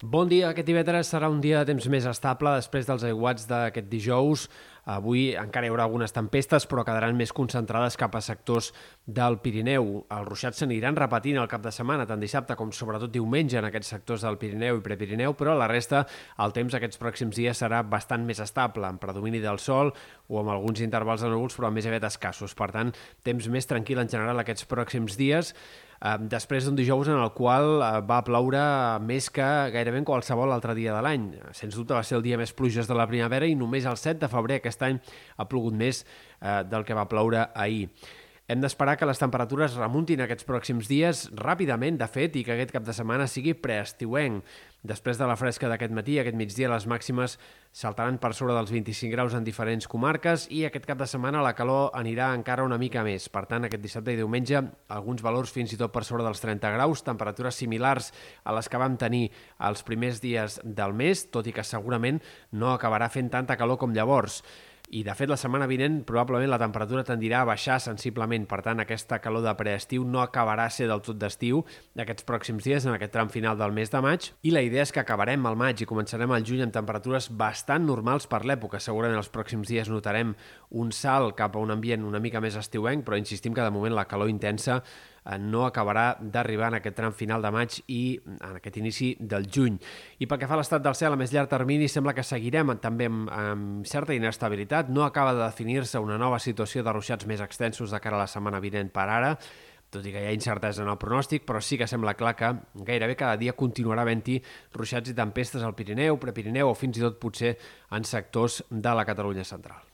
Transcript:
Bon dia. Aquest divendres serà un dia de temps més estable després dels aiguats d'aquest dijous. Avui encara hi haurà algunes tempestes, però quedaran més concentrades cap a sectors del Pirineu. Els ruixats s'aniran repetint el cap de setmana, tant dissabte com sobretot diumenge en aquests sectors del Pirineu i Prepirineu, però la resta, el temps aquests pròxims dies serà bastant més estable, amb predomini del sol o amb alguns intervals de núvols, però més aviat escassos. Per tant, temps més tranquil en general aquests pròxims dies eh, després d'un dijous en el qual eh, va ploure més que gairebé en qualsevol altre dia de l'any. Sens dubte va ser el dia més pluges de la primavera i només el 7 de febrer aquest any ha plogut més eh, del que va ploure ahir. Hem d'esperar que les temperatures remuntin aquests pròxims dies ràpidament, de fet, i que aquest cap de setmana sigui preestiuenc. Després de la fresca d'aquest matí, aquest migdia, les màximes saltaran per sobre dels 25 graus en diferents comarques i aquest cap de setmana la calor anirà encara una mica més. Per tant, aquest dissabte i diumenge, alguns valors fins i tot per sobre dels 30 graus, temperatures similars a les que vam tenir els primers dies del mes, tot i que segurament no acabarà fent tanta calor com llavors i de fet la setmana vinent probablement la temperatura tendirà a baixar sensiblement, per tant aquesta calor de preestiu no acabarà a ser del tot d'estiu aquests pròxims dies en aquest tram final del mes de maig. I la idea és que acabarem al maig i començarem al juny amb temperatures bastant normals per l'època, segurament els pròxims dies notarem un salt cap a un ambient una mica més estiuenc, però insistim que de moment la calor intensa no acabarà d'arribar en aquest tram final de maig i en aquest inici del juny. I pel que fa a l'estat del cel a més llarg termini, sembla que seguirem també amb, amb certa inestabilitat. No acaba de definir-se una nova situació de ruixats més extensos de cara a la setmana vinent per ara, tot i que hi ha incertesa en el pronòstic, però sí que sembla clar que gairebé cada dia continuarà havent-hi ruixats i tempestes al Pirineu, Prepirineu o fins i tot potser en sectors de la Catalunya central.